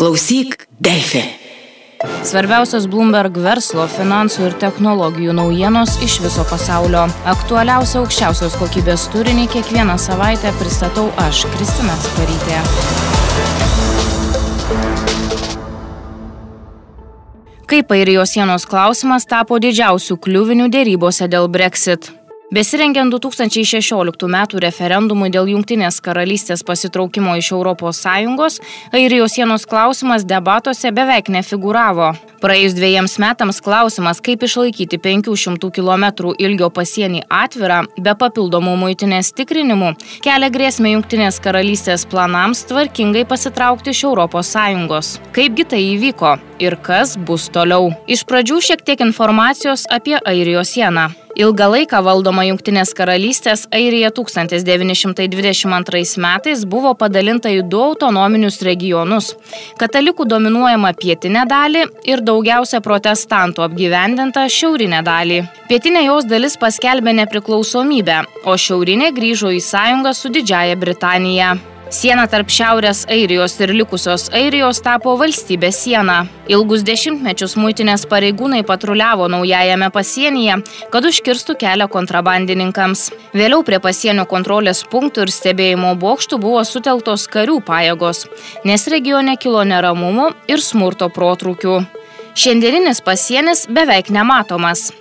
Klausyk, Delfi. Svarbiausios Bloomberg verslo, finansų ir technologijų naujienos iš viso pasaulio. Aktualiausia aukščiausios kokybės turinį kiekvieną savaitę pristatau aš, Kristina Sparytė. Kaip airijos sienos klausimas tapo didžiausių kliuvinių dėrybose dėl Brexit. Besirengiant 2016 m. referendumui dėl Junktinės karalystės pasitraukimo iš ES, Airijos sienos klausimas debatuose beveik nefiguravo. Praėjus dviejams metams klausimas, kaip išlaikyti 500 km ilgio pasienį atvirą, be papildomų muitinės tikrinimų, kelia grėsmę Junktinės karalystės planams tvarkingai pasitraukti iš ES. Kaipgi tai įvyko ir kas bus toliau? Iš pradžių šiek tiek informacijos apie Airijos sieną. Ilgą laiką valdoma Junktinės karalystės Airija 1922 metais buvo padalinta į du autonominius regionus - katalikų dominuojama pietinę dalį ir daugiausia protestantų apgyvendintą šiaurinę dalį. Pietinė jos dalis paskelbė nepriklausomybę, o šiaurinė grįžo į sąjungą su Didžiaja Britanija. Siena tarp Šiaurės Airijos ir likusios Airijos tapo valstybės siena. Ilgus dešimtmečius muitinės pareigūnai patruliavo naujajame pasienyje, kad užkirstų kelią kontrabandininkams. Vėliau prie pasienio kontrolės punktų ir stebėjimo bokštų buvo suteltos karių pajėgos, nes regione kilo neramumų ir smurto protrūkių. Šiandieninis pasienis beveik nematomas.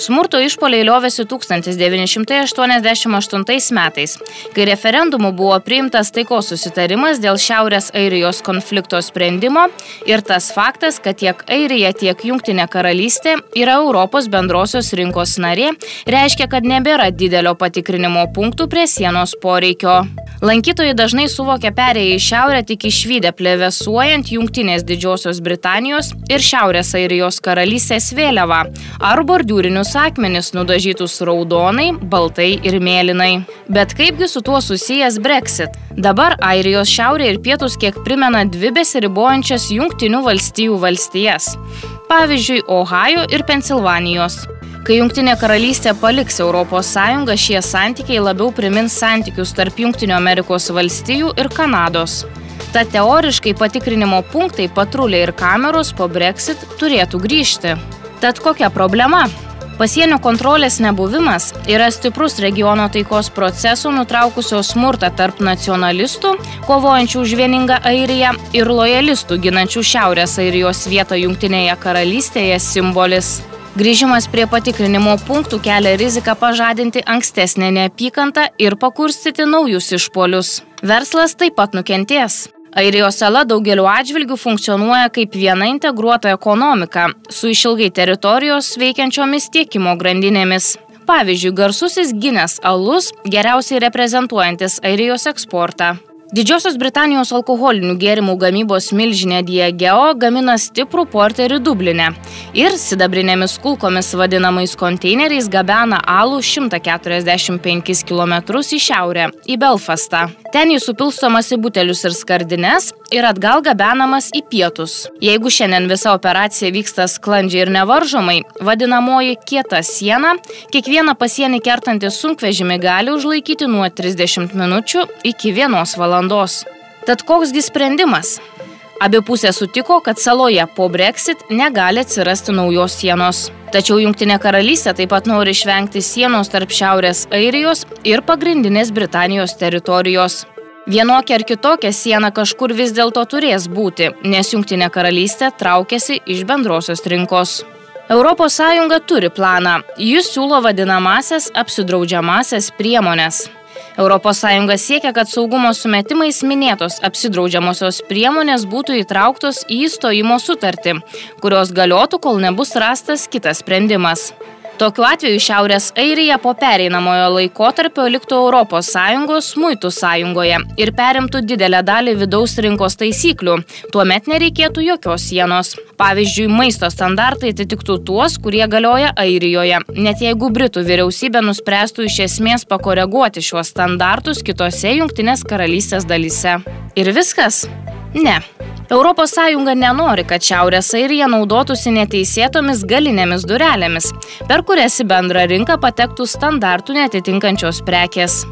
Smurto išpoliai liovėsi 1988 metais, kai referendumu buvo priimtas taikos susitarimas dėl Šiaurės Airijos konflikto sprendimo ir tas faktas, kad tiek Airija, tiek Junktinė karalystė yra Europos bendrosios rinkos narė, reiškia, kad nebėra didelio patikrinimo punktų prie sienos poreikio. Lankytojai dažnai suvokia perėję į šiaurę tik išvykę plevesuojant Junktinės Didžiosios Britanijos ir Šiaurės Airijos karalystės vėliavą ar bordiūrinius akmenis nudažytus raudonai, baltai ir mėlynai. Bet kaipgi su tuo susijęs Brexit? Dabar Airijos šiaurė ir pietus kiek primena dvi besiribojančias Junktinių valstijų valstijas. Pavyzdžiui, Ohajo ir Pensilvanijos. Kai Junktinė karalystė paliks ES, šie santykiai labiau primins santykius tarp Junktinių Amerikos valstijų ir Kanados. Tad teoriškai patikrinimo punktai, patruliai ir kameros po Brexit turėtų grįžti. Tad kokia problema? Pasienio kontrolės nebuvimas yra stiprus regiono taikos procesų nutraukusio smurtą tarp nacionalistų, kovojančių už vieningą Airiją ir lojalistų ginančių Šiaurės Airijos vietą Junktinėje karalystėje simbolis. Grįžimas prie patikrinimo punktų kelia riziką pažadinti ankstesnę neapykantą ir pakurstyti naujus išpolius. Verslas taip pat nukentės. Airijos sala daugeliu atžvilgių funkcionuoja kaip viena integruota ekonomika su išilgai teritorijos veikiančiomis tiekimo grandinėmis. Pavyzdžiui, garsusis Guinness alus geriausiai reprezentuojantis Airijos eksportą. Didžiosios Britanijos alkoholinių gėrimų gamybos milžinė Diageo gamina stiprų porterį Dublinę ir sidabrinėmis kulkomis vadinamais konteineriais gabena alų 145 km į šiaurę, į Belfastą. Ten jis supilstomas į butelius ir skardines ir atgal gabenamas į pietus. Jeigu šiandien visa operacija vyksta sklandžiai ir nevaržomai, vadinamoji kieta siena, kiekvieną pasienį kertantį sunkvežimį gali užlaikyti nuo 30 minučių iki 1 valandos valandos. Tad koksgi sprendimas? Abi pusės sutiko, kad saloje po Brexit negali atsirasti naujos sienos. Tačiau Junktinė karalystė taip pat nori išvengti sienos tarp Šiaurės Airijos ir pagrindinės Britanijos teritorijos. Vienokia ar kitokia siena kažkur vis dėlto turės būti, nes Junktinė karalystė traukiasi iš bendrosios rinkos. ES turi planą. Jis siūlo vadinamasias apsidraudžiamasias priemonės. ES siekia, kad saugumo sumetimais minėtos apsidraudžiamosios priemonės būtų įtrauktos į įstojimo sutartį, kurios galiotų, kol nebus rastas kitas sprendimas. Tokiu atveju Šiaurės Airija po pereinamojo laikotarpio liktų ES muitų sąjungoje ir perimtų didelę dalį vidaus rinkos taisyklių. Tuomet nereikėtų jokios sienos. Pavyzdžiui, maisto standartai atitiktų tuos, kurie galioja Airijoje, net jeigu Britų vyriausybė nuspręstų iš esmės pakoreguoti šiuos standartus kitose Junktinės karalystės dalyse. Ir viskas? Ne. ES nenori, kad Šiaurės Airija naudotųsi neteisėtomis galinėmis durelėmis, per kurias į bendrą rinką patektų standartų netitinkančios prekės.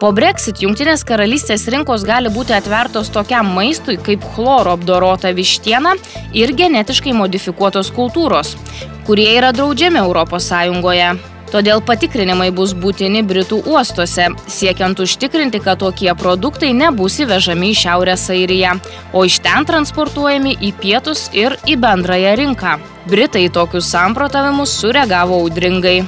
Po Brexit Junktinės karalystės rinkos gali būti atvertos tokiam maistui kaip chloro apdorota vištiena ir genetiškai modifikuotos kultūros, kurie yra draudžiami ES. Todėl patikrinimai bus būtini Britų uostuose, siekiant užtikrinti, kad tokie produktai nebus įvežami į Šiaurės Airiją, o iš ten transportuojami į pietus ir į bendrąją rinką. Britai tokius samprotavimus sureagavo audringai.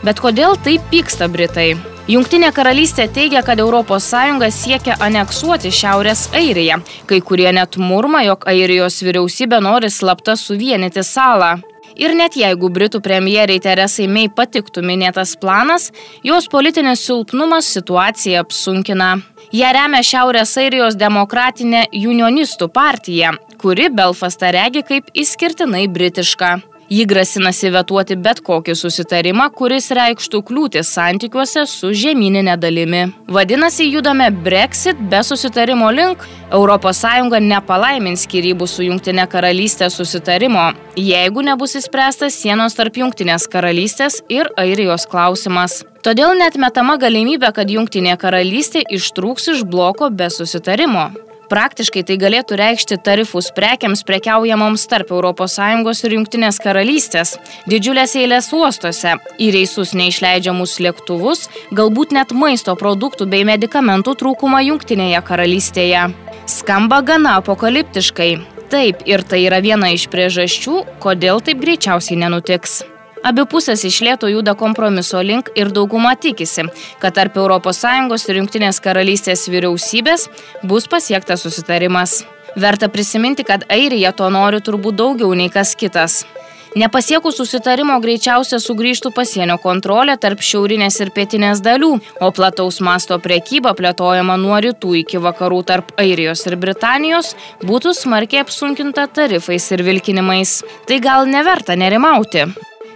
Bet kodėl taip pyksta Britai? Junktinė karalystė teigia, kad ES siekia aneksuoti Šiaurės Airiją. Kai kurie net murma, jog Airijos vyriausybė nori slapta suvienyti salą. Ir net jeigu Britų premjeriai Teresai Mei patiktų minėtas planas, jos politinis silpnumas situaciją apsunkina. Jie remia Šiaurės Airijos demokratinę unionistų partiją, kuri Belfastą regi kaip išskirtinai britiška. Ji grasinasi vetuoti bet kokį susitarimą, kuris reikštų kliūtis santykiuose su žemyninė dalimi. Vadinasi, judame Brexit be susitarimo link. ES nepalaimins skirybų su Junktinė karalystė susitarimo, jeigu nebus įspręstas sienos tarp Junktinės karalystės ir Airijos klausimas. Todėl net metama galimybė, kad Junktinė karalystė ištrūks iš bloko be susitarimo. Praktiškai tai galėtų reikšti tarifus prekiams prekiaujamoms tarp ES ir Junktinės karalystės, didžiulės eilės uostuose, į reisus neišleidžiamus lėktuvus, galbūt net maisto produktų bei medikamentų trūkumą Junktinėje karalystėje. Skamba gana apokaliptiškai. Taip, ir tai yra viena iš priežasčių, kodėl taip greičiausiai nenutiks. Abi pusės iš lėto juda kompromiso link ir dauguma tikisi, kad tarp ES ir Junktinės karalystės vyriausybės bus pasiektas susitarimas. Verta prisiminti, kad Airija to nori turbūt daugiau nei kas kitas. Nepasiekus susitarimo greičiausia sugrįžtų pasienio kontrolė tarp šiaurinės ir pietinės dalių, o plataus masto prekyba plėtojama nuo rytų iki vakarų tarp Airijos ir Britanijos būtų smarkiai apsunkinta tarifais ir vilkinimais. Tai gal neverta nerimauti.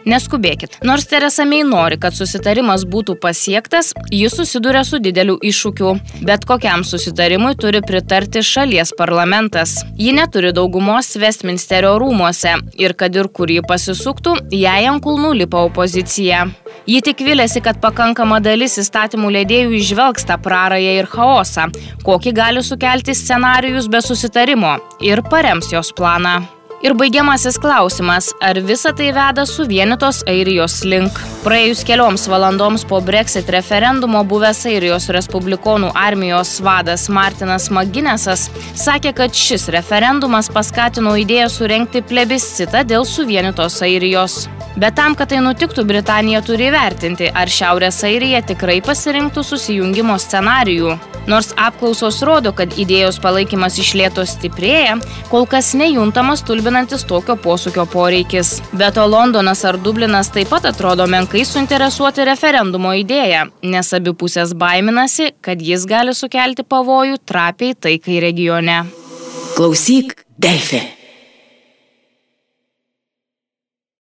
Neskubėkit. Nors Teresa Mei nori, kad susitarimas būtų pasiektas, jis susiduria su dideliu iššūkiu. Bet kokiam susitarimui turi pritarti šalies parlamentas. Ji neturi daugumos Westminsterio rūmuose ir kad ir kur ji pasisuktų, jai ant kulnų lipa opozicija. Ji tik vilėsi, kad pakankama dalis įstatymų leidėjų išvelgs tą prarąją ir chaosą, kokį gali sukelti scenarijus be susitarimo ir parems jos planą. Ir baigiamasis klausimas, ar visa tai veda suvienytos Airijos link. Praėjus kelioms valandoms po Brexit referendumo buvęs Airijos Respublikonų armijos vadas Martinas Maginesas sakė, kad šis referendumas paskatino idėją surenkti plebiscitą dėl suvienytos Airijos. Bet tam, kad tai nutiktų, Britanija turi vertinti, ar Šiaurės Airija tikrai pasirinktų susijungimo scenarijų. Nors apklausos rodo, kad idėjos palaikymas iš lėto stiprėja, kol kas nejuntamas tulbinantis tokio posūkio poreikis. Be to Londonas ar Dublinas taip pat atrodo menkai suinteresuoti referendumo idėją, nes abi pusės baiminasi, kad jis gali sukelti pavojų trapiai taikai regione. Klausyk, Delfė.